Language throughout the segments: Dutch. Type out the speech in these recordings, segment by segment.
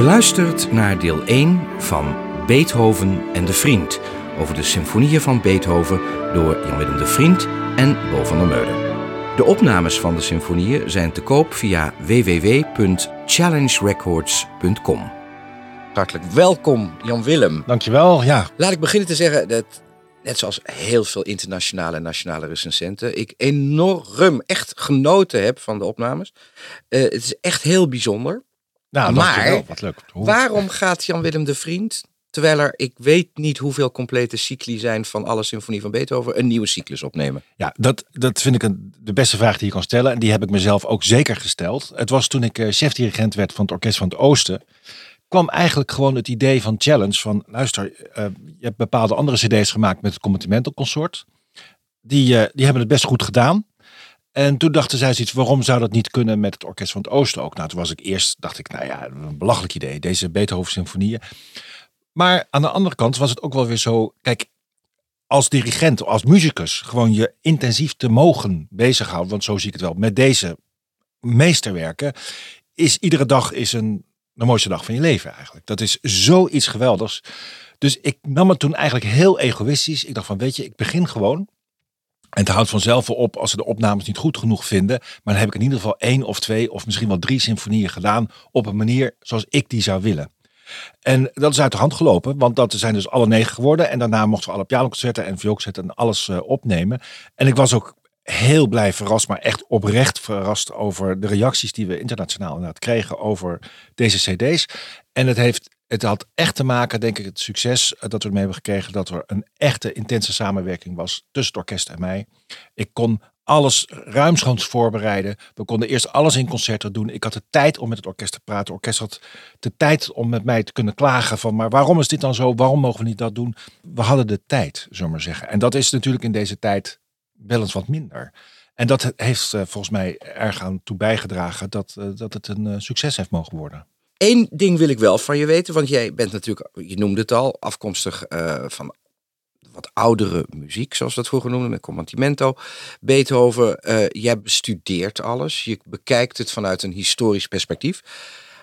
Je luistert naar deel 1 van Beethoven en de Vriend over de symfonieën van Beethoven door Jan-Willem de Vriend en Bo van der Meulen. De opnames van de symfonieën zijn te koop via www.challengerecords.com. Hartelijk welkom, Jan-Willem. Dankjewel, ja. Laat ik beginnen te zeggen dat, net zoals heel veel internationale en nationale recensenten, ik enorm echt genoten heb van de opnames. Uh, het is echt heel bijzonder. Nou, maar wat leuk. waarom gaat Jan-Willem de Vriend, terwijl er ik weet niet hoeveel complete cycli zijn van alle symfonie van Beethoven, een nieuwe cyclus opnemen? Ja, dat, dat vind ik een, de beste vraag die je kan stellen. En die heb ik mezelf ook zeker gesteld. Het was toen ik uh, chefdirigent werd van het Orkest van het Oosten kwam eigenlijk gewoon het idee van challenge van luister, uh, je hebt bepaalde andere cd's gemaakt met het Commitmental Consort. Die, uh, die hebben het best goed gedaan. En toen dachten zij zoiets, waarom zou dat niet kunnen met het Orkest van het Oosten ook? Nou, toen was ik eerst, dacht ik, nou ja, een belachelijk idee, deze Beethoven symfonieën. Maar aan de andere kant was het ook wel weer zo, kijk, als dirigent, als muzikus, gewoon je intensief te mogen bezighouden, want zo zie ik het wel, met deze meesterwerken, is iedere dag is een de mooiste dag van je leven eigenlijk. Dat is zoiets geweldigs. Dus ik nam het toen eigenlijk heel egoïstisch. Ik dacht van, weet je, ik begin gewoon. En het houdt vanzelf wel op als ze de opnames niet goed genoeg vinden. Maar dan heb ik in ieder geval één of twee of misschien wel drie symfonieën gedaan op een manier zoals ik die zou willen. En dat is uit de hand gelopen, want dat zijn dus alle negen geworden. En daarna mochten we alle pianoconcerten en vioolconcerten en alles uh, opnemen. En ik was ook heel blij verrast, maar echt oprecht verrast over de reacties die we internationaal inderdaad kregen over deze CD's. En het heeft. Het had echt te maken, denk ik, het succes dat we ermee hebben gekregen, dat er een echte intense samenwerking was tussen het orkest en mij. Ik kon alles ruimschoots voorbereiden. We konden eerst alles in concerten doen. Ik had de tijd om met het orkest te praten. Het orkest had de tijd om met mij te kunnen klagen van, maar waarom is dit dan zo? Waarom mogen we niet dat doen? We hadden de tijd, zullen we zeggen. En dat is natuurlijk in deze tijd wel eens wat minder. En dat heeft uh, volgens mij erg aan toe bijgedragen dat, uh, dat het een uh, succes heeft mogen worden. Eén ding wil ik wel van je weten, want jij bent natuurlijk, je noemde het al, afkomstig van wat oudere muziek, zoals we dat vroeger noemden, met Compartimento, Beethoven. jij bestudeert alles, je bekijkt het vanuit een historisch perspectief.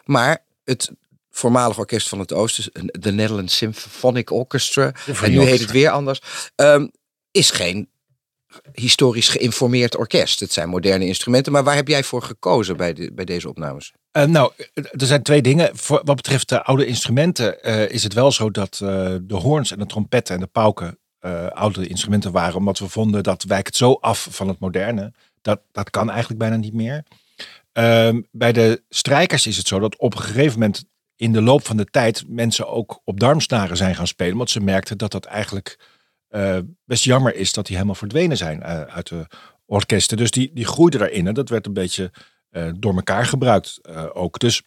Maar het voormalig orkest van het Oosten, de Netherlands Symphonic Orchestra, en nu heet het weer anders, um, is geen historisch geïnformeerd orkest. Het zijn moderne instrumenten, maar waar heb jij voor gekozen bij, de, bij deze opnames? Uh, nou, er zijn twee dingen. Wat betreft de oude instrumenten uh, is het wel zo dat de hoorns en de trompetten en de pauken oude instrumenten waren. Omdat we vonden dat wijkt zo af van het moderne. Dat, dat kan eigenlijk bijna niet meer. Ehm, bij de strijkers is het zo dat op een gegeven moment in de loop van de tijd mensen ook op darmsnaren zijn gaan spelen. Want ze merkten dat dat eigenlijk uh, best jammer is dat die helemaal verdwenen zijn uh, uit de orkesten. Dus die, die groeiden daarin en dat werd een beetje uh, door elkaar gebruikt ook. Dus,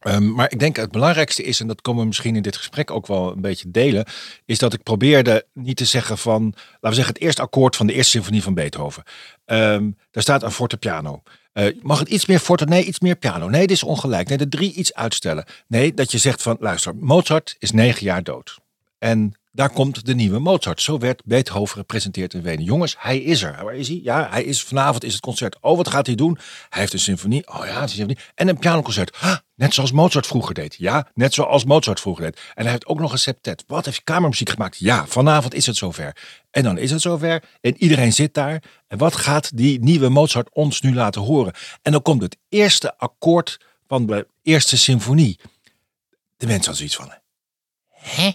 um, maar ik denk het belangrijkste is, en dat komen we misschien in dit gesprek ook wel een beetje delen, is dat ik probeerde niet te zeggen van, laten we zeggen, het eerste akkoord van de eerste symfonie van Beethoven. Um, daar staat een fortepiano. Uh, mag het iets meer forte? Nee, iets meer piano. Nee, dit is ongelijk. Nee, de drie iets uitstellen. Nee, dat je zegt van, luister, Mozart is negen jaar dood. En daar komt de nieuwe Mozart. Zo werd Beethoven gepresenteerd in Wenen. Jongens, hij is er. Waar is hij? Ja, hij is vanavond is het concert. Oh, wat gaat hij doen? Hij heeft een symfonie. Oh ja, een symfonie. En een pianoconcert. Ah, net zoals Mozart vroeger deed. Ja, net zoals Mozart vroeger deed. En hij heeft ook nog een septet. Wat heeft kamermuziek gemaakt? Ja, vanavond is het zover. En dan is het zover. En iedereen zit daar. En wat gaat die nieuwe Mozart ons nu laten horen? En dan komt het eerste akkoord van de eerste symfonie. De mensen hadden zoiets van... Hè?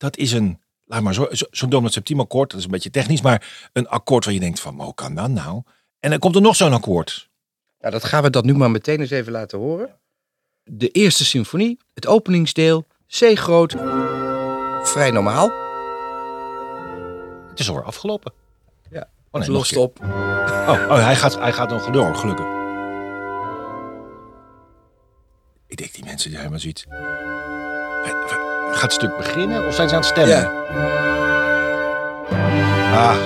Dat is een, laat maar zo, zo'n zo dominant septiem akkoord, dat is een beetje technisch, maar een akkoord waar je denkt van, hoe kan dat nou? En dan komt er nog zo'n akkoord. Ja, dat gaan we dat nu maar meteen eens even laten horen. De eerste symfonie, het openingsdeel, C groot, vrij normaal. Het is alweer afgelopen. Ja, oh, nee, lost op. Oh, oh, hij, gaat, hij gaat nog door, gelukkig. Ik denk die mensen die helemaal zoiets... Gaat het stuk beginnen of zijn ze aan het stemmen? Ja. Ah,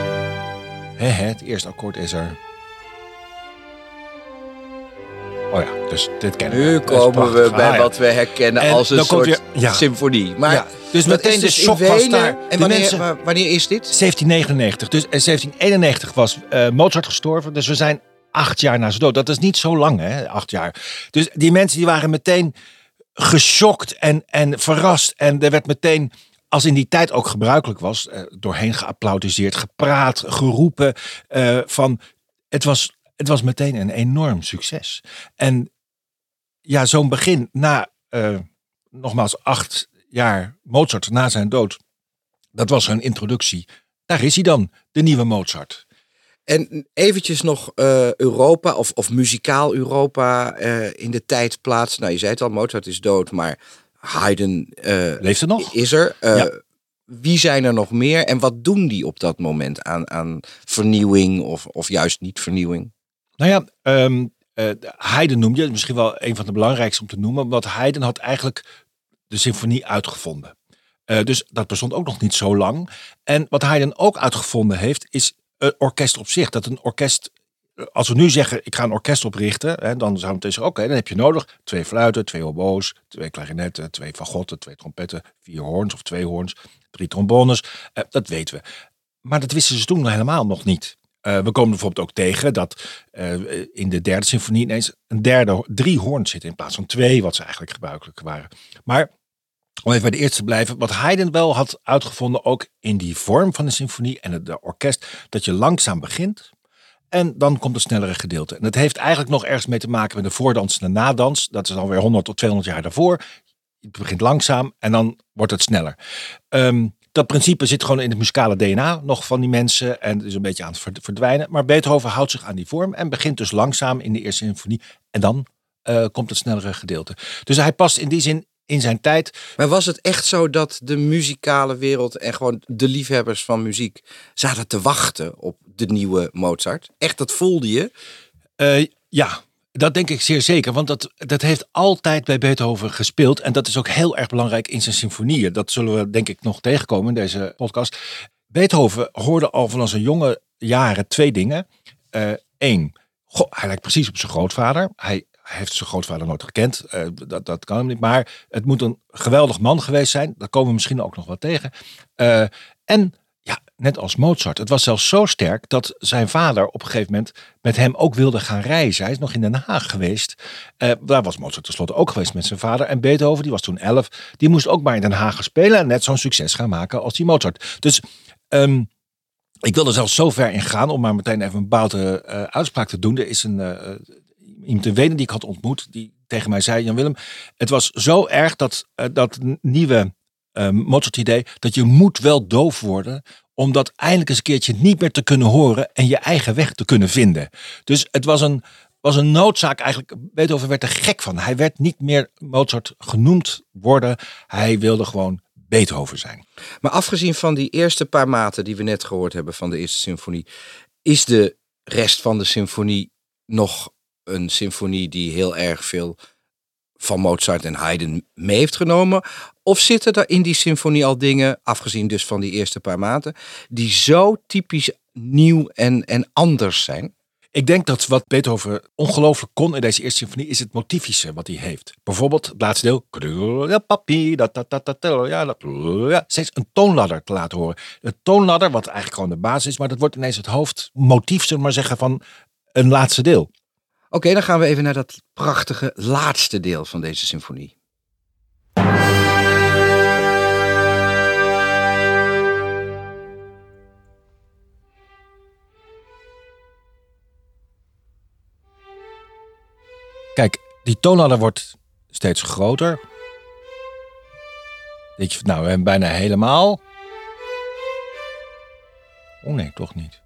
he, he, het eerste akkoord is er. Oh ja, dus dit kennen we. Nu komen we bij ah, ja. wat we herkennen en als een soort ja. symfonie. Maar ja. Dus meteen de shock was daar. En wanneer, mensen, wanneer is dit? 1799. Dus 1791 eh, was uh, Mozart gestorven. Dus we zijn acht jaar na zijn dood. Dat is niet zo lang, hè? Acht jaar. Dus die mensen die waren meteen geschokt en, en verrast. En er werd meteen, als in die tijd ook gebruikelijk was, eh, doorheen geapplaudiseerd, gepraat, geroepen. eh, van, het, was, het was meteen een enorm succes. En ja, zo'n begin na, eh, nogmaals, acht jaar Mozart na zijn dood. Dat was een introductie. Daar is hij dan, de nieuwe Mozart. En eventjes nog eh, Europa of, of muzikaal Europa eh, in de tijd plaatsen. Nou, je zei het al, Mozart is dood, maar Haydn eh, Leeft er nog? is er. Ja. Wie zijn er nog meer en wat doen die op dat moment aan, aan vernieuwing of, of juist niet vernieuwing? Nou ja, eh, Haydn noem je, misschien wel een van de belangrijkste om te noemen, want Haydn had eigenlijk de symfonie uitgevonden. Dus dat bestond ook nog niet zo lang. En wat Haydn ook uitgevonden heeft, is een orkest op zich. Dat een orkest, eh, als we nu zeggen, ik ga een orkest oprichten, hè, dan we meteen zeggen, oké, dan heb je nodig twee fluiten, twee oboes, twee klarinetten, twee fagotten, twee trompetten, vier hoorns of twee hoorns, drie trombones. Eh, dat weten we. Maar dat wisten ze toen helemaal nog niet. Eh, we komen bijvoorbeeld ook tegen dat eh, in de derde symfonie ineens een derde, drie hoorns zitten in plaats van twee, wat ze eigenlijk gebruikelijk waren. Maar om even bij de eerste te blijven, wat Haydn wel had uitgevonden, ook in die vorm van de symfonie en het orkest, dat je langzaam begint en dan komt een snellere gedeelte. En dat heeft eigenlijk nog ergens mee te maken met de voordans en de nadans. Dat is alweer 100 tot 200 jaar daarvoor. Het begint langzaam en dan wordt het sneller. Ehm, dat principe zit gewoon in het muzikale DNA nog van die mensen en het is een beetje aan het verd- verdwijnen. Maar Beethoven houdt zich aan die vorm en begint dus langzaam in de eerste symfonie en dan eh, komt het snellere gedeelte. Dus hij past in die zin in zijn tijd. Maar was het echt zo dat de muzikale wereld en gewoon de liefhebbers van muziek zaten te wachten op de nieuwe Mozart? Echt, dat voelde je? Eh, ja, dat denk ik zeer zeker. Want dat, dat heeft altijd bij Beethoven gespeeld. En dat is ook heel erg belangrijk in zijn symfonieën. Dat zullen we denk ik nog tegenkomen in deze podcast. Beethoven hoorde al vanaf zijn jonge jaren twee dingen. Eén, goh, hij lijkt precies op zijn grootvader. Hij, hij heeft zijn grootvader nooit gekend. Eh, dat, dat kan hem niet. Maar het moet een geweldig man geweest zijn. Daar komen we misschien ook nog wat tegen. Eh, en ja, net als Mozart. Het was zelfs zo sterk dat zijn vader op een gegeven moment met hem ook wilde gaan reizen. Hij is nog in Den Haag geweest. Eh, daar was Mozart tenslotte ook geweest met zijn vader. En Beethoven, die was toen elf, die moest ook maar in Den Haag spelen en net zo'n succes gaan maken als die Mozart. Dus ehm, ik wil er zelfs zo ver in gaan om maar meteen even een bouwte uitspraak te doen. Er is een iemand in Wenen die ik had ontmoet, die tegen mij zei, Jan Willem, het was zo erg dat eh, dat nieuwe eh, Mozart-idee, dat je moet wel doof worden om dat eindelijk eens een keertje niet meer te kunnen horen en je eigen weg te kunnen vinden. Dus het was een, was een noodzaak eigenlijk. Beethoven werd er gek van. Hij werd niet meer Mozart genoemd worden. Hij wilde gewoon Beethoven zijn. Maar afgezien van die eerste paar maten die we net gehoord hebben van de eerste symfonie, is de rest van de symfonie nog een symfonie die heel erg veel van Mozart en Haydn mee heeft genomen? Of zitten er in die symfonie al dingen, afgezien dus van die eerste paar maten, die zo typisch nieuw en, en anders zijn? Ik denk dat wat Beethoven ongelooflijk kon in deze eerste symfonie is het motiefische wat hij heeft. Bijvoorbeeld het laatste deel. steeds een toonladder te laten horen. Het toonladder, wat eigenlijk gewoon de basis is, maar dat wordt ineens het hoofdmotief, zullen we maar zeggen, van een laatste deel. Oké, dan gaan we even naar dat prachtige laatste deel van deze symfonie. Kijk, die toonladder wordt steeds groter. Weet je, nou, bijna helemaal. Oh nee, toch niet.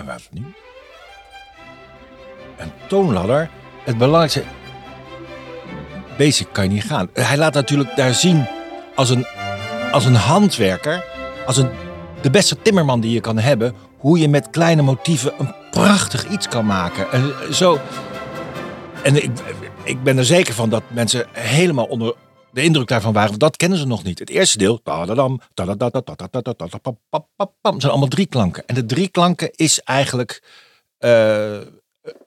En wat nu? Een toonladder. Het belangrijkste. Basic kan je niet gaan. Hij laat natuurlijk daar zien als een, als een handwerker, als een, de beste timmerman die je kan hebben, hoe je met kleine motieven een prachtig iets kan maken. En zo. En ik, ik ben er zeker van dat mensen helemaal onder de indruk daarvan waren, dat kennen ze nog niet. Het eerste deel, tadadam, zijn allemaal drie klanken. En de drie klanken is eigenlijk eh,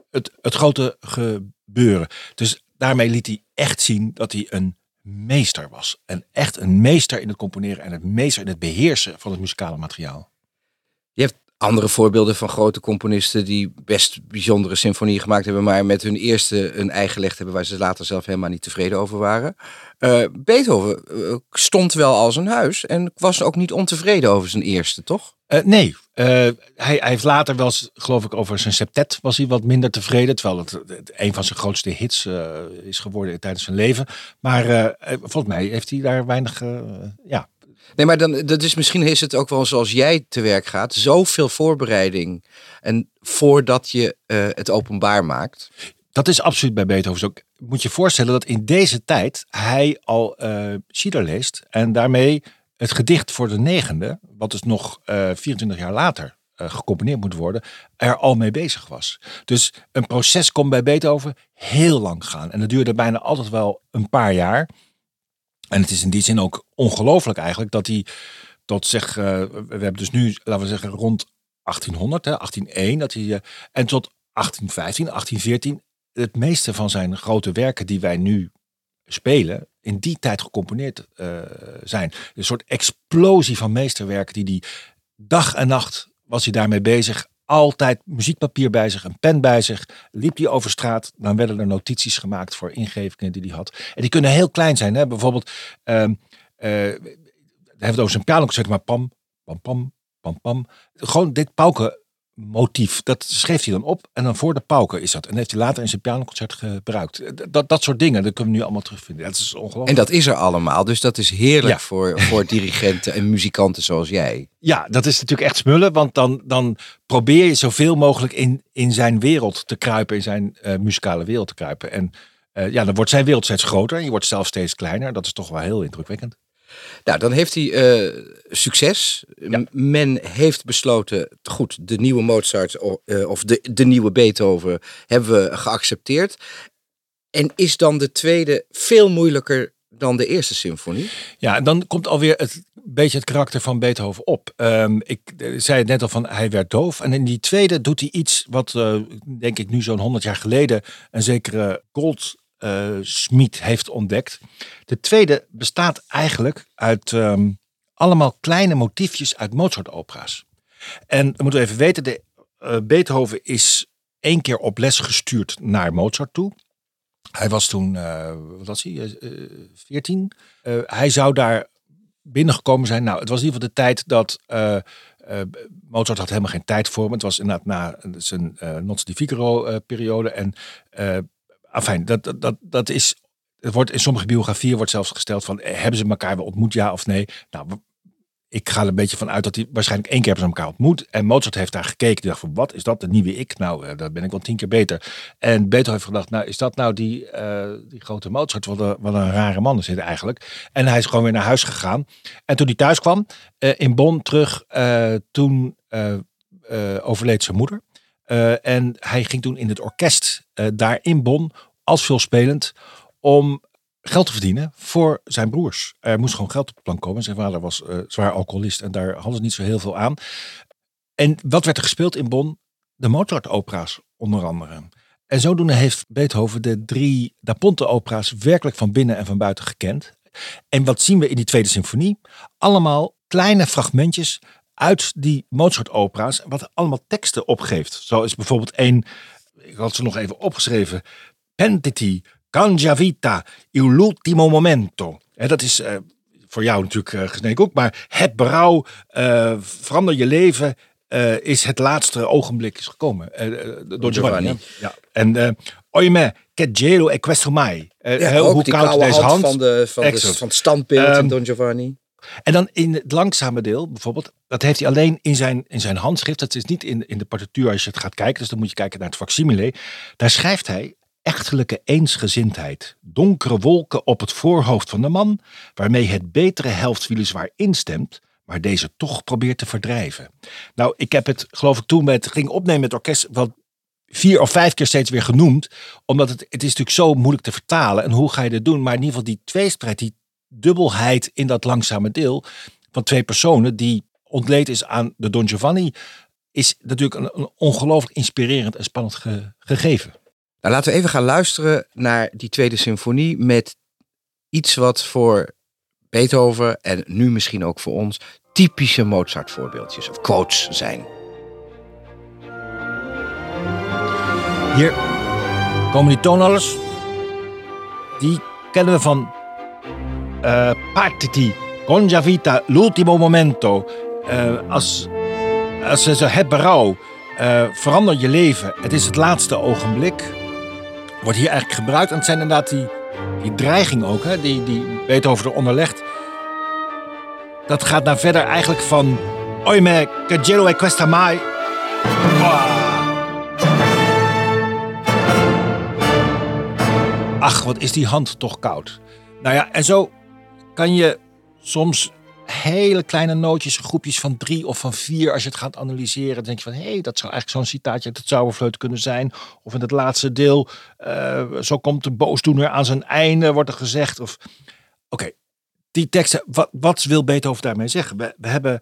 het, grote gebeuren. Dus daarmee liet hij echt zien dat hij een meester was. En echt een meester in het componeren en een meester in het beheersen van het muzikale materiaal. Je andere voorbeelden van grote componisten die best bijzondere symfonieën gemaakt hebben, maar met hun eerste een eigen gelegd hebben waar ze later zelf helemaal niet tevreden over waren. Uh, Beethoven uh, stond wel als een huis en was ook niet ontevreden over zijn eerste, toch? Uh, nee, hij, hij, heeft later wel, geloof ik, over zijn septet was hij wat minder tevreden. Terwijl het, het een van zijn grootste hits is geworden tijdens zijn leven. Maar volgens mij heeft hij daar weinig ja, Nee, maar dan, dat is, misschien is het ook wel zoals jij te werk gaat. Zoveel voorbereiding. En voordat je uh, het openbaar maakt. Dat is absoluut bij Beethoven ook. Moet je voorstellen dat in deze tijd hij al uh, leest. En daarmee het gedicht voor de negende, wat dus nog uh, eh, 24 jaar later gecomponeerd moet worden, er al mee bezig was. Dus een proces kon bij Beethoven heel lang gaan. En dat duurde bijna altijd wel een paar jaar. En het is in die zin ook ongelooflijk eigenlijk dat hij tot zeg, uh, we hebben dus nu, laten we zeggen, rond 1800, hè, 1801, dat hij, uh, en tot 1815, 1814, het meeste van zijn grote werken die wij nu spelen, in die tijd gecomponeerd uh, zijn. Een soort explosie van meesterwerken die die dag en nacht was hij daarmee bezig altijd muziekpapier bij zich, een pen bij zich. Liep hij over straat, dan werden er notities gemaakt voor ingevingen die hij had. En die kunnen heel klein zijn. Hè? Bijvoorbeeld, uh, uh, heeft over zijn piano gezegd, maar pam, pam, pam, pam, pam. Gewoon dit pauken motief. Dat schreef hij dan op en dan voor de pauken is dat. En heeft hij later in zijn pianoconcert gebruikt. Dat, dat soort dingen, dat kunnen we nu allemaal terugvinden. Dat is ongelooflijk. En dat is er allemaal, dus dat is heerlijk voor, voor dirigenten en muzikanten zoals jij. Ja, dat is natuurlijk echt smullen, want dan, dan probeer je zoveel mogelijk in, in zijn wereld te kruipen, in zijn uh, muzikale wereld te kruipen. En uh, ja, dan wordt zijn wereld steeds groter en je wordt zelf steeds kleiner. Dat is toch wel heel indrukwekkend. Nou, dan heeft hij uh, succes. Men heeft besloten, goed, de nieuwe Mozart uh, of de, de nieuwe Beethoven hebben we geaccepteerd. En is dan de tweede veel moeilijker dan de eerste symfonie? Ja, dan komt alweer het beetje het karakter van Beethoven op. Um, ik zei het net al van hij werd doof. En in die tweede doet hij iets wat, uh, denk ik, nu zo'n 100 jaar geleden een zekere Gold uh, Smit heeft ontdekt. De tweede bestaat eigenlijk uit um, allemaal kleine motiefjes uit Mozart-opera's. En we moeten even weten, de, uh, Beethoven is één keer op les gestuurd naar Mozart toe. Hij was toen, uh, wat was hij, 14. hij zou daar binnengekomen zijn. Nou, het was in ieder geval de tijd dat Mozart had helemaal geen tijd voor hem. Het was inderdaad na zijn uh, Nozze di Figaro periode. En Enfin, dat, dat, dat, is. Het wordt in sommige biografieën wordt zelfs gesteld van eh, hebben ze elkaar wel ontmoet, ja of nee? Nou, ik ga er een beetje van uit dat hij waarschijnlijk één keer hebben ze elkaar ontmoet. En Mozart heeft daar gekeken. Die dacht van, wat is dat, de nieuwe ik? Nou, uh, dat ben ik wel tien keer beter. En Beethoven heeft gedacht, nou, is dat nou die, uh, die grote Mozart? Wat een, een rare man is dit eigenlijk. En hij is gewoon weer naar huis gegaan. En toen hij thuis kwam, in Bonn terug, toen overleed zijn moeder. Uh, en hij ging toen in het orkest uh, daar in Bonn als veelspelend om geld te verdienen voor zijn broers. Er moest gewoon geld op de plank komen. Zijn vader was uh, zwaar alcoholist en daar hadden ze niet zo heel veel aan. En wat werd er gespeeld in Bonn? De Mozart-opera's onder andere. En zodoende heeft Beethoven de drie Da Ponte-opera's werkelijk van binnen en van buiten gekend. En wat zien we in die tweede symfonie? Allemaal kleine fragmentjes uit die Mozart-opera's wat allemaal teksten opgeeft. Zo is bijvoorbeeld één, ik had ze nog even opgeschreven, Pentiti, Cangiavita, il ultimo momento. En dat is uh, voor jou natuurlijk uh, gesneden ook, maar het berouw, uh, verander je leven, is het laatste ogenblik is gekomen. door Giovanni. Ja. En Oime, che gelo e questo mai. Ja, hoe koud deze hand, hand van, de, van, de, van het standbeeld um, in Don Giovanni. En dan in het langzame deel, bijvoorbeeld, dat heeft hij alleen in zijn, in zijn handschrift. Dat is niet in, in de partituur als je het gaat kijken. Dus dan moet je kijken naar het facsimile. Daar schrijft hij echtelijke eensgezindheid. Donkere wolken op het voorhoofd van de man, waarmee het betere helft weliswaar instemt, maar deze toch probeert te verdrijven. Nou, ik heb het, geloof ik, toen met ging opnemen met orkest, wel vier of vijf keer steeds weer genoemd. Omdat het, het is natuurlijk zo moeilijk te vertalen. En hoe ga je dat doen? Maar in ieder geval die tweestrijd, die dubbelheid in dat langzame deel van twee personen die ontleed is aan de Don Giovanni, is natuurlijk een, ongelooflijk inspirerend en spannend gegeven. Nou, laten we even gaan luisteren naar die tweede symfonie met iets wat voor Beethoven en nu misschien ook voor ons typische Mozart voorbeeldjes of quotes zijn. Hier komen die toonallers. Die kennen we van uh, Partiti, Congiavita, L'ultimo momento. Uh, als, als ze het berouw, uh, verander je leven. Het is het laatste ogenblik. Wordt hier eigenlijk gebruikt. En het zijn inderdaad die, die dreiging ook, hè, die, die Beethoven eronder legt. Dat gaat naar verder eigenlijk van... Oime, che gelo questa mai? Ach, wat is die hand toch koud. Nou ja, en zo kan je soms hele kleine nootjes, groepjes van drie of van vier, als je het gaat analyseren, denk je van hé, hey, dat zou eigenlijk zo'n citaatje uit het Zauberfleut kunnen zijn. Of in het laatste deel, uh, zo komt de boosdoener aan zijn einde, wordt er gezegd. Of oké, die teksten, wat, wat wil Beethoven daarmee zeggen? We, we hebben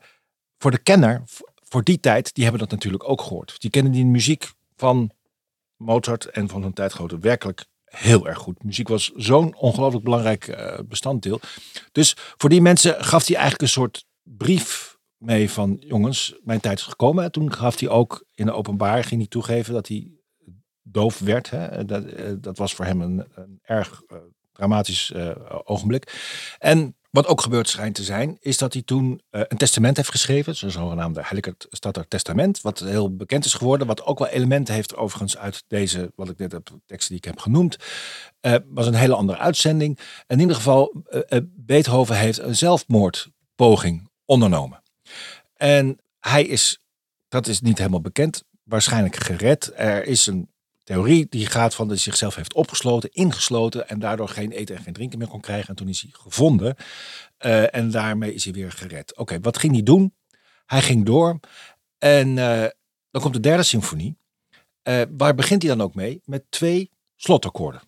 voor de kenner, voor die tijd, die hebben dat natuurlijk ook gehoord. Die kennen die muziek van Mozart en van hun tijdgenoten werkelijk heel erg goed. Muziek was zo'n ongelooflijk belangrijk uh, bestanddeel. Dus voor die mensen gaf hij eigenlijk een soort brief mee van jongens, mijn tijd is gekomen. En toen gaf hij ook in de openbaar, ging hij toegeven dat hij doof werd. Hè. Dat, uh, dat was voor hem een, een erg dramatisch ogenblik. En wat ook gebeurd schijnt te zijn, is dat hij toen uh, een testament heeft geschreven. Zo'n zogenaamde Stadter Testament. Wat heel bekend is geworden. Wat ook wel elementen heeft overigens uit deze, wat ik net heb, teksten die ik heb genoemd. Uh, was een hele andere uitzending. In ieder geval, uh, Beethoven heeft een zelfmoordpoging ondernomen. En hij is, dat is niet helemaal bekend, waarschijnlijk gered. Er is een theorie die gaat van dat hij zichzelf heeft opgesloten, ingesloten en daardoor geen eten en geen drinken meer kon krijgen. En toen is hij gevonden uh, en daarmee is hij weer gered. Oké, wat ging hij doen? Hij ging door en uh, dan komt de derde symfonie. Uh, waar begint hij dan ook mee? Met twee slotakkoorden.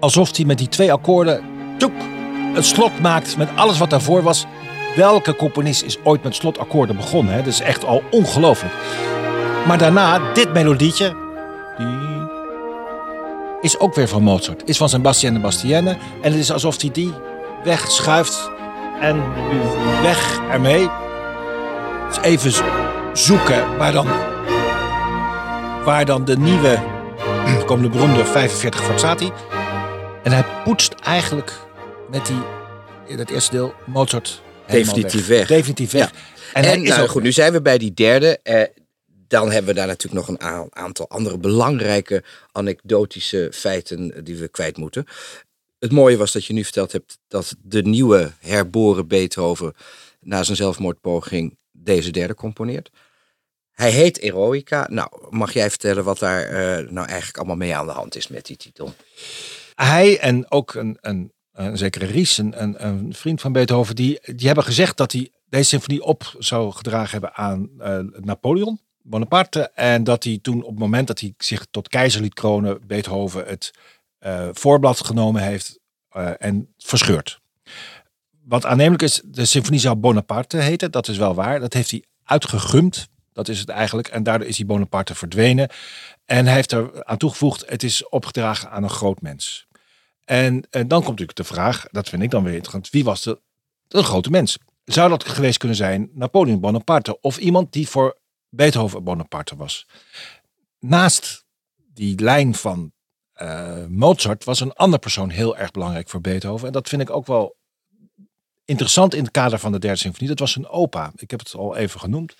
Alsof hij met die twee akkoorden het slot maakt met alles wat daarvoor was welke componist is ooit met slotakkoorden begonnen? Hè? Dat is echt al ongelooflijk. Maar daarna, dit melodietje. Die is ook weer van Mozart. Is van Sebastian de Bastienne. En het is alsof hij die wegschuift. En weg ermee. Dus even zoeken waar dan, waar dan de nieuwe, komen de beroemde 45 Forzati. En hij poetst eigenlijk met die, in het eerste deel, Mozart Definitief weg. Definitief weg. En, en nou, goed, nu zijn we bij die derde. Eh, dan hebben we daar natuurlijk nog een aantal andere belangrijke anekdotische feiten die we kwijt moeten. Het mooie was dat je nu verteld hebt dat de nieuwe herboren Beethoven na zijn zelfmoordpoging deze derde componeert. Hij heet Eroica. Nou, mag jij vertellen wat daar uh, nou eigenlijk allemaal mee aan de hand is met die titel? Hij en ook een, een een zekere Ries, een, een, vriend van Beethoven, die, die hebben gezegd dat hij deze symfonie op zou gedragen hebben aan uh, Napoleon Bonaparte. En dat hij toen op het moment dat hij zich tot keizer liet kronen, Beethoven het uh, voorblad genomen heeft en verscheurd. Wat aannemelijk is, de symfonie zou Bonaparte heten, dat is wel waar. Dat heeft hij uitgegumd, dat is het eigenlijk. En daardoor is die Bonaparte verdwenen. En hij heeft er aan toegevoegd, het is opgedragen aan een groot mens. En, en, dan komt natuurlijk de vraag, dat vind ik dan weer interessant, wie was de, grote mens? Zou dat geweest kunnen zijn Napoleon Bonaparte of iemand die voor Beethoven Bonaparte was? Naast die lijn van uh, Mozart was een ander persoon heel erg belangrijk voor Beethoven. En dat vind ik ook wel interessant in het kader van de derde symfonie. Dat was zijn opa. Ik heb het al even genoemd.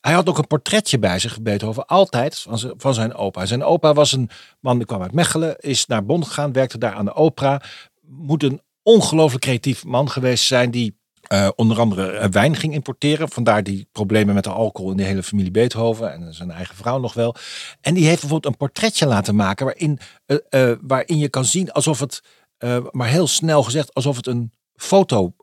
Hij had ook een portretje bij zich, Beethoven, altijd van, van zijn opa. Zijn opa was een man die kwam uit Mechelen, is naar Bonn gegaan, werkte daar aan de opera. Moet een ongelooflijk creatief man geweest zijn die uh, onder andere wijn ging importeren. Vandaar die problemen met de alcohol in de hele familie Beethoven en zijn eigen vrouw nog wel. En die heeft bijvoorbeeld een portretje laten maken waarin, uh, waarin je kan zien alsof het, maar heel snel gezegd, alsof het een foto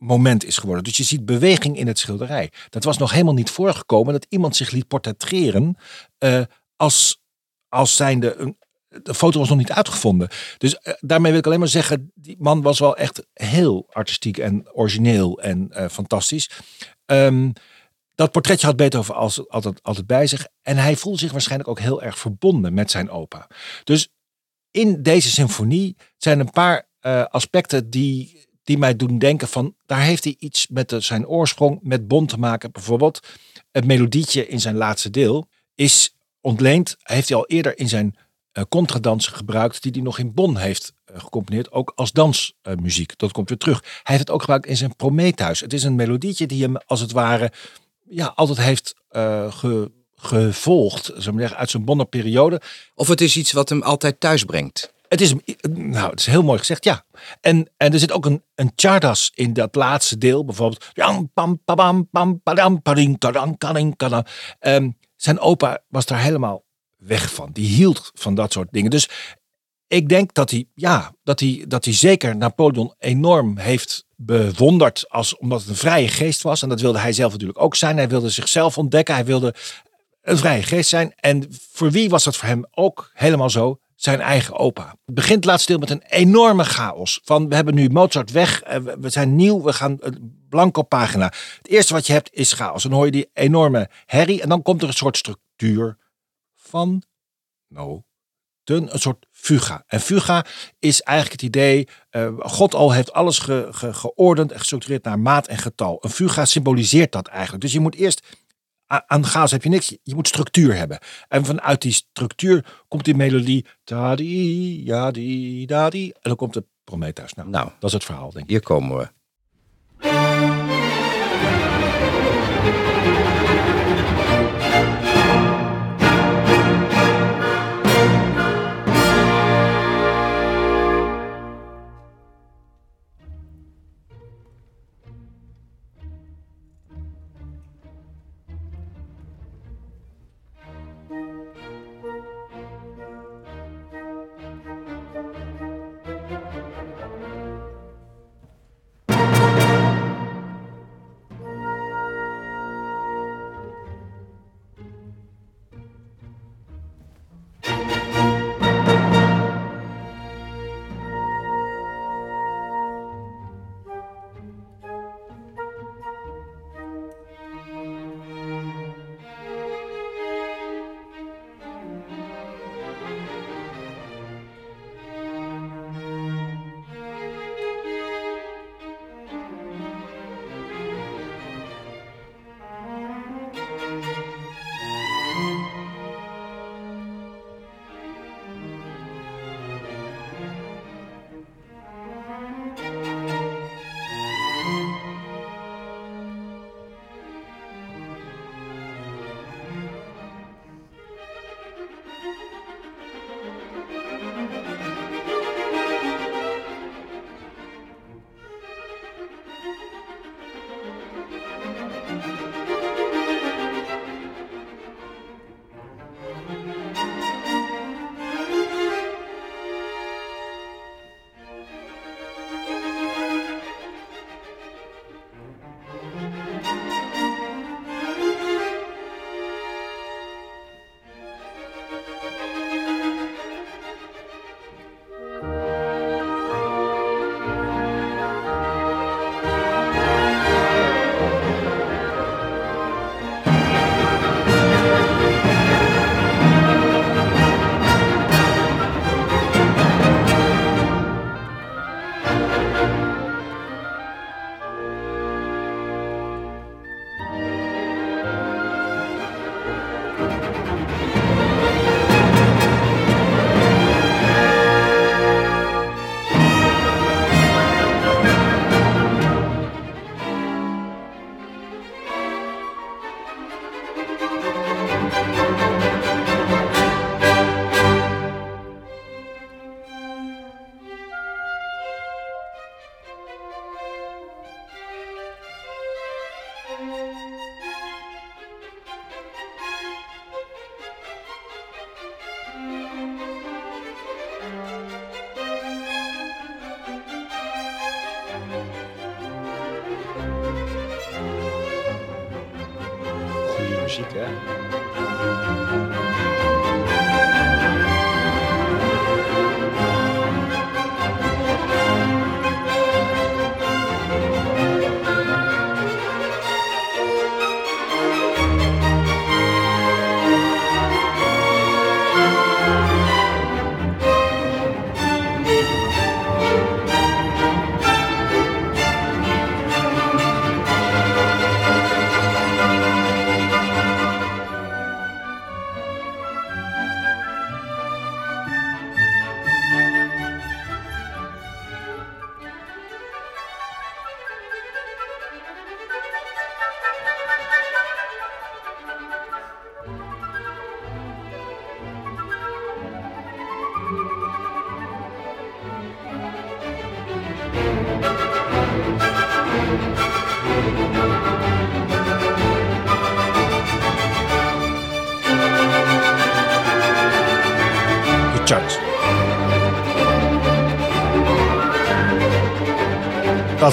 moment is geworden. Dus je ziet beweging in het schilderij. Dat was nog helemaal niet voorgekomen dat iemand zich liet portretteren uh, als, als zijnde een, de foto was nog niet uitgevonden. Dus uh, daarmee wil ik alleen maar zeggen, die man was wel echt heel artistiek en origineel en uh, fantastisch. Um, dat portretje had Beethoven als, altijd, altijd bij zich. En hij voelde zich waarschijnlijk ook heel erg verbonden met zijn opa. Dus in deze symfonie zijn een paar aspecten die die mij doen denken van, daar heeft hij iets met zijn oorsprong met Bon te maken. Bijvoorbeeld het melodietje in zijn laatste deel is ontleend, heeft hij al eerder in zijn uh, contradansen gebruikt, die hij nog in Bonn heeft uh, gecomponeerd, ook als dansmuziek. dat komt weer terug. Hij heeft het ook gebruikt in zijn Prometheus. Het is een melodietje die hem als het ware ja, altijd heeft ge, gevolgd, maar, uit zijn Bonner periode. Of het is iets wat hem altijd thuis brengt. Het is, nou, het is heel mooi gezegd, ja. En, en er zit ook een, een chardas in dat laatste deel, bijvoorbeeld. Um, zijn opa was daar helemaal weg van. Die hield van dat soort dingen. Dus ik denk dat hij, ja, dat hij, dat hij zeker Napoleon enorm heeft bewonderd. Als, omdat het een vrije geest was. En dat wilde hij zelf natuurlijk ook zijn. Hij wilde zichzelf ontdekken. Hij wilde een vrije geest zijn. En voor wie was dat voor hem ook helemaal zo? Zijn eigen opa. Het begint laatst stil met een enorme chaos. Van we hebben nu Mozart weg, eh, we zijn nieuw, we gaan blanco pagina. Het eerste wat je hebt is chaos. Dan hoor je die enorme herrie en dan komt er een soort structuur van no, een soort fuga. En fuga is eigenlijk het idee, uh, God al heeft alles ge, geordend en gestructureerd naar maat en getal. Een fuga symboliseert dat eigenlijk. Dus je moet eerst, aan chaos heb je niks, je moet structuur hebben. En vanuit die structuur komt die melodie, tadi, yadi, dadi, en dan komt de Prometheus. Nou, nou, dat is het verhaal, denk ik. Hier komen we.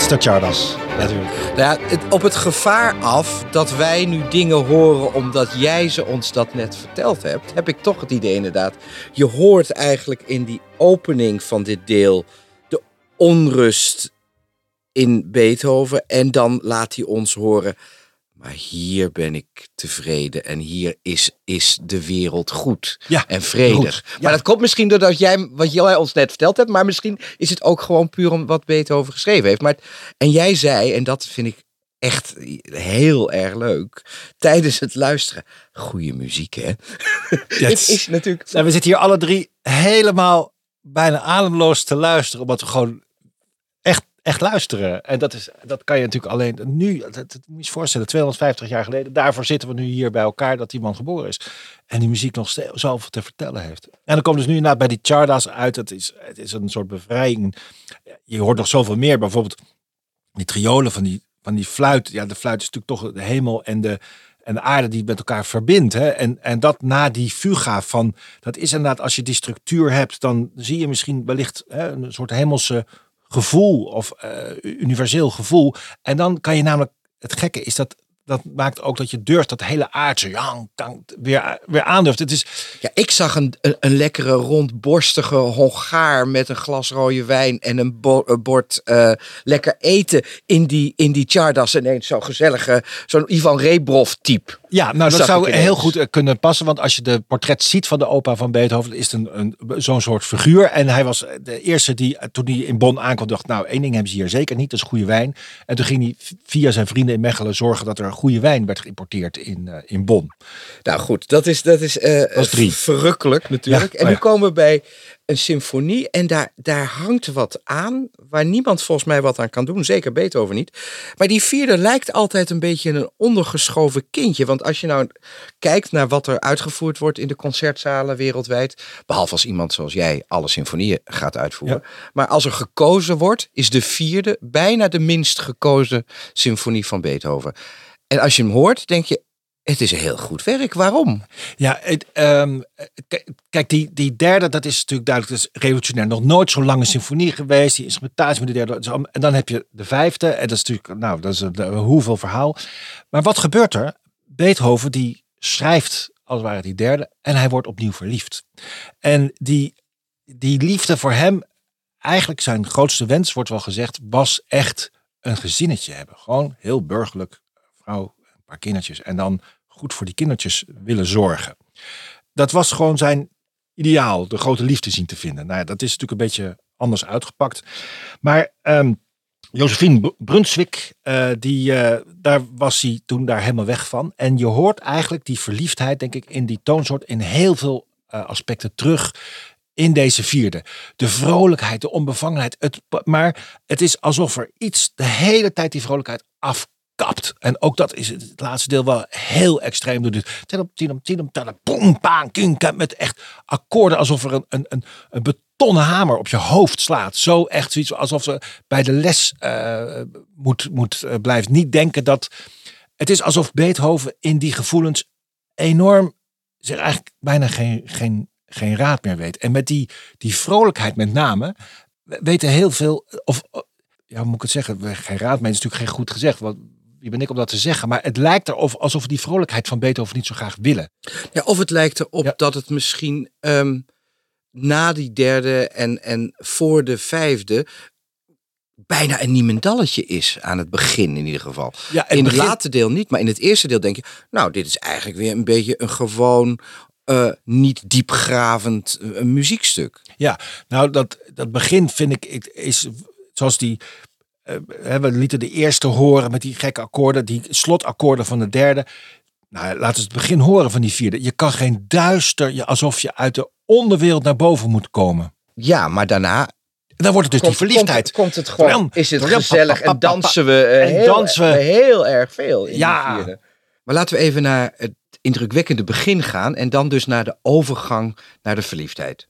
Dat natuurlijk. Nou het, op het gevaar af dat wij nu dingen horen omdat jij ze ons dat net verteld hebt, heb ik toch het idee inderdaad. Je hoort eigenlijk in die opening van dit deel de onrust in Beethoven en dan laat hij ons horen. Maar hier ben ik tevreden en hier is, is de wereld goed Ja, en vredig. goed. Ja. Maar dat komt misschien doordat jij, wat jij ons net verteld hebt, maar misschien is het ook gewoon puur om wat Beethoven geschreven heeft. Maar, en jij zei, en dat vind ik echt heel erg leuk, tijdens het luisteren, goede muziek hè. Yes. Is natuurlijk... Nou, we zitten hier alle drie helemaal bijna ademloos te luisteren. Omdat we gewoon echt, luisteren. En dat, is, dat kan je natuurlijk alleen nu. Dat, moet je je voorstellen, 250 jaar geleden. Daarvoor zitten we nu hier bij elkaar dat die man geboren is. En die muziek nog zoveel te vertellen heeft. En dan komt dus nu inderdaad bij die Chardas uit. Het is, het is een soort bevrijding. Je hoort nog zoveel meer. Bijvoorbeeld die triolen van die, van die fluit. Ja, de fluit is natuurlijk toch de hemel en de, en de aarde die met elkaar verbindt. Hè? En, en dat na die fuga van, dat is inderdaad, als je die structuur hebt, dan zie je misschien wellicht hè, een soort hemelse gevoel of eh, universeel gevoel. En dan kan je namelijk, het gekke is dat, dat maakt ook dat je durft dat hele aardse ja, weer, weer aandurft. Het is, Ja, ik zag een, een, een lekkere rondborstige Hongaar met een glas rode wijn en een, bo- een bord eh, lekker eten in die, in die Chardas. Ineens zo'n gezellige, zo'n Ivan Rebrov type. Ja, nou dat zou heel goed eh, kunnen passen. Want als je de portret ziet van de opa van Beethoven, is het een, een, zo'n soort figuur. En hij was de eerste die, eh, toen hij in Bonn aankwam, dacht, nou, één ding hebben ze hier zeker niet, dat is goede wijn. En toen ging hij via zijn vrienden in Mechelen zorgen dat er goede wijn werd geïmporteerd in, eh, in Bonn. Nou goed, dat is, dat is, eh, Dat is drie. verrukkelijk natuurlijk. Ja, en oh nu ja. komen we bij een symfonie en daar, daar hangt wat aan waar niemand volgens mij wat aan kan doen. Zeker Beethoven niet. Maar die vierde lijkt altijd een beetje een ondergeschoven kindje. Want als je nou kijkt naar wat er uitgevoerd wordt in de concertzalen wereldwijd. Behalve als iemand zoals jij alle symfonieën gaat uitvoeren. Maar als er gekozen wordt, is de vierde bijna de minst gekozen symfonie van Beethoven. En als je hem hoort, denk je, het is een heel goed werk. Waarom? Ja, het, ehm, kijk, die, die derde, dat is natuurlijk duidelijk, dat is revolutionair. Nog nooit zo'n lange symfonie geweest. Die instrumentatie met de derde. En dan heb je de vijfde. En dat is natuurlijk, nou, dat is een hoeveel verhaal. Maar wat gebeurt er? Beethoven, die schrijft als het ware die derde. En hij wordt opnieuw verliefd. En die, die liefde voor hem, eigenlijk zijn grootste wens, wordt wel gezegd, was echt een gezinnetje hebben. Gewoon heel burgerlijk, vrouw, een paar kindertjes. En dan goed voor die kindertjes willen zorgen. Dat was gewoon zijn ideaal, de grote liefde zien te vinden. Nou dat is natuurlijk een beetje anders uitgepakt. Maar ehm Josephine Br- Brunswick, eh, die, eh, daar was hij toen daar helemaal weg van. En je hoort eigenlijk die verliefdheid, denk ik, in die toonsoort in heel veel eh, aspecten terug in deze vierde. De vrolijkheid, de onbevangenheid. Het, maar het is alsof er iets de hele tijd die vrolijkheid afkapt. En ook dat is het laatste deel wel heel extreem. Tidum, tada, boem, baan, king, ka- Met echt akkoorden alsof er een, een, een, een betonnen hamer op je hoofd slaat. Zo echt zoiets alsof ze bij de les eh, moet, moet eh, blijven. Niet denken dat... Het is alsof Beethoven in die gevoelens enorm zich eigenlijk bijna geen, geen, geen raad meer weet. En met die, die vrolijkheid met name we- weten heel veel, of ja, hoe moet ik het zeggen? Geen raad mee is natuurlijk geen goed gezegd. Want wie ben ik om dat te zeggen? Maar het lijkt erop alsof we die vrolijkheid van Beethoven niet zo graag willen. Ja, of het lijkt erop Ja. dat het misschien ehm, na die derde en, en voor de vijfde bijna een niemendalletje is aan het begin in ieder geval. Ja, in het begin- late deel niet, maar in het eerste deel denk je, nou, dit is eigenlijk weer een beetje een gewoon eh, niet diepgravend eh, muziekstuk. Ja, nou dat, dat begin vind ik- is zoals die. Eh, we lieten de eerste horen met die gekke akkoorden, die slotakkoorden van de derde. Nou, laten we het begin horen van die vierde. Je kan geen duister, je, alsof je uit de onderwereld naar boven moet komen. Ja, maar daarna En dan wordt het dus komt, die verliefdheid. komt, komt het gewoon, is het gezellig en dansen we, eh, En heel, dansen we. heel erg veel in Ja. die vierde. Maar laten we even naar het indrukwekkende begin gaan en dan dus naar de overgang naar de verliefdheid.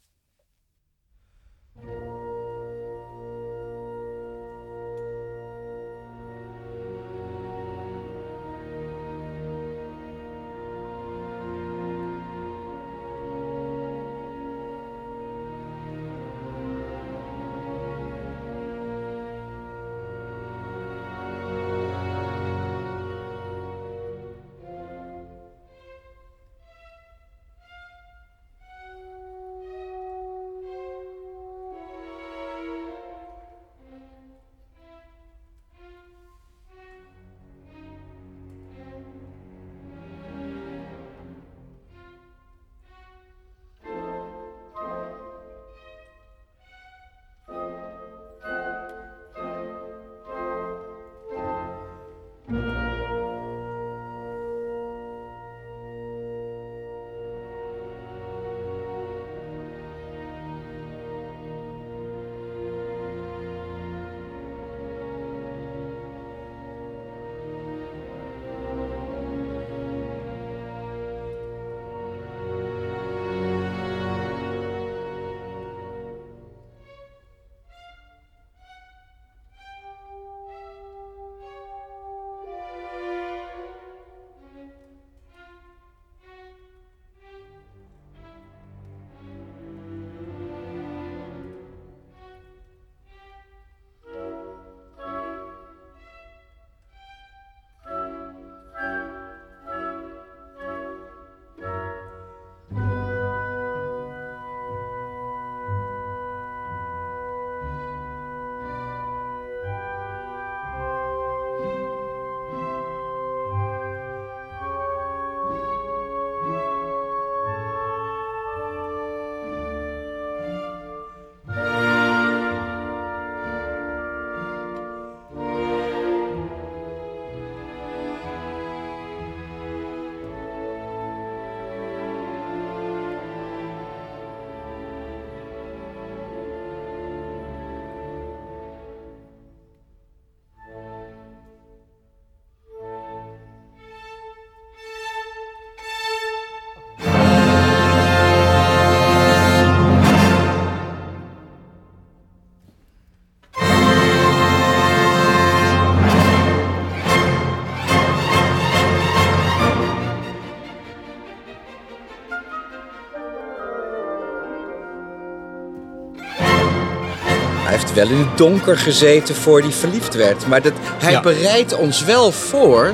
Heeft wel in het donker gezeten voor hij verliefd werd. Maar dat, hij Ja. bereidt ons wel voor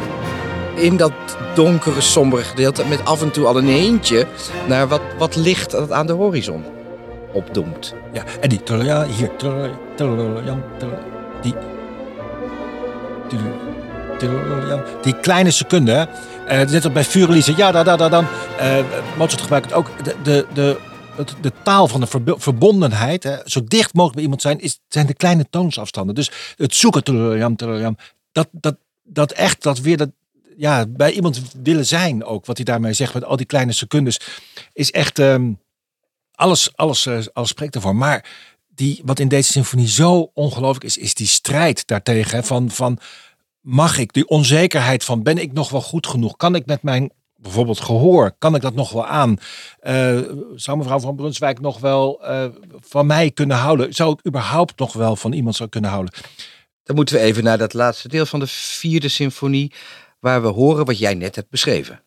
in dat donkere, sombere gedeelte. Met af en toe al een hintje naar wat, wat licht dat aan de horizon opdoemt. Ja, en die ja, hier. Die. kleine seconde. hè. Eh, net als bij Furelize. Ja, da, da, da, dan. Eh Mozart gebruikt het ook. De, de, de, het- de taal van de verbo- verbondenheid. Hè, zo dicht mogelijk bij iemand zijn. Is, zijn de kleine toonsafstanden. Dus het zoeken. Dat, dat, dat echt. Dat weer dat, ja, bij iemand willen zijn ook. Wat hij daarmee zegt. Met al die kleine secondes. Is echt. ehm, alles, alles, eh, alles spreekt ervoor. Maar die, wat in deze symfonie zo ongelooflijk is, is die strijd daartegen. Van, van mag ik, die onzekerheid van ben ik nog wel goed genoeg? Kan ik met mijn bijvoorbeeld gehoor, kan ik dat nog wel aan? Eh, zou mevrouw van Brunswijk nog wel eh, van mij kunnen houden? Zou ik überhaupt nog wel van iemand zou kunnen houden? Dan moeten we even naar dat laatste deel van de vierde symfonie, waar we horen wat jij net hebt beschreven.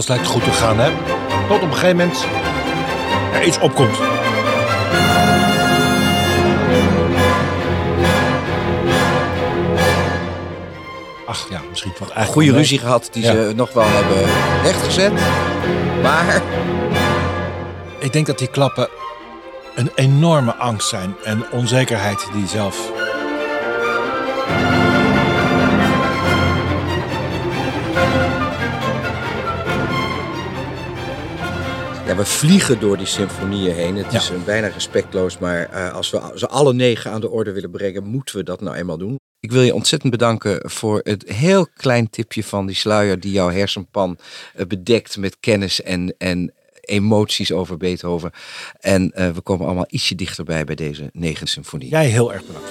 Alles lijkt goed te gaan, hè? Tot op een gegeven moment er iets opkomt. Ach ja, misschien wat eigenlijk Goede ruzie gehad die Ja. ze nog wel hebben rechtgezet. Maar Ik denk dat die klappen een enorme angst zijn en onzekerheid die zelf. We vliegen door die symfonieën heen. Het Ja. is een bijna respectloos, maar eh, als we ze alle negen aan de orde willen brengen, moeten we dat nou eenmaal doen. Ik wil je ontzettend bedanken voor het heel klein tipje van die sluier die jouw hersenpan eh, bedekt met kennis en, en emoties over Beethoven. En eh, we komen allemaal ietsje dichterbij bij deze negen symfonie. Jij heel erg bedankt.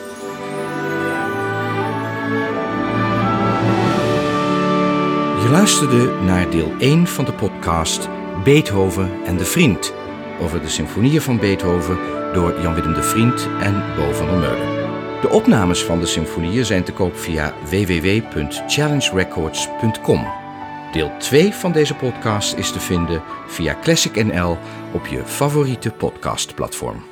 Je luisterde naar deel 1 van de podcast Beethoven en de Vriend. Over de symfonieën van Beethoven door Jan-Willem de Vriend en Bo van der Meulen. De opnames van de symfonieën zijn te koop via www.challengerecords.com. Deel 2 van deze podcast is te vinden via Classic NL op je favoriete podcastplatform.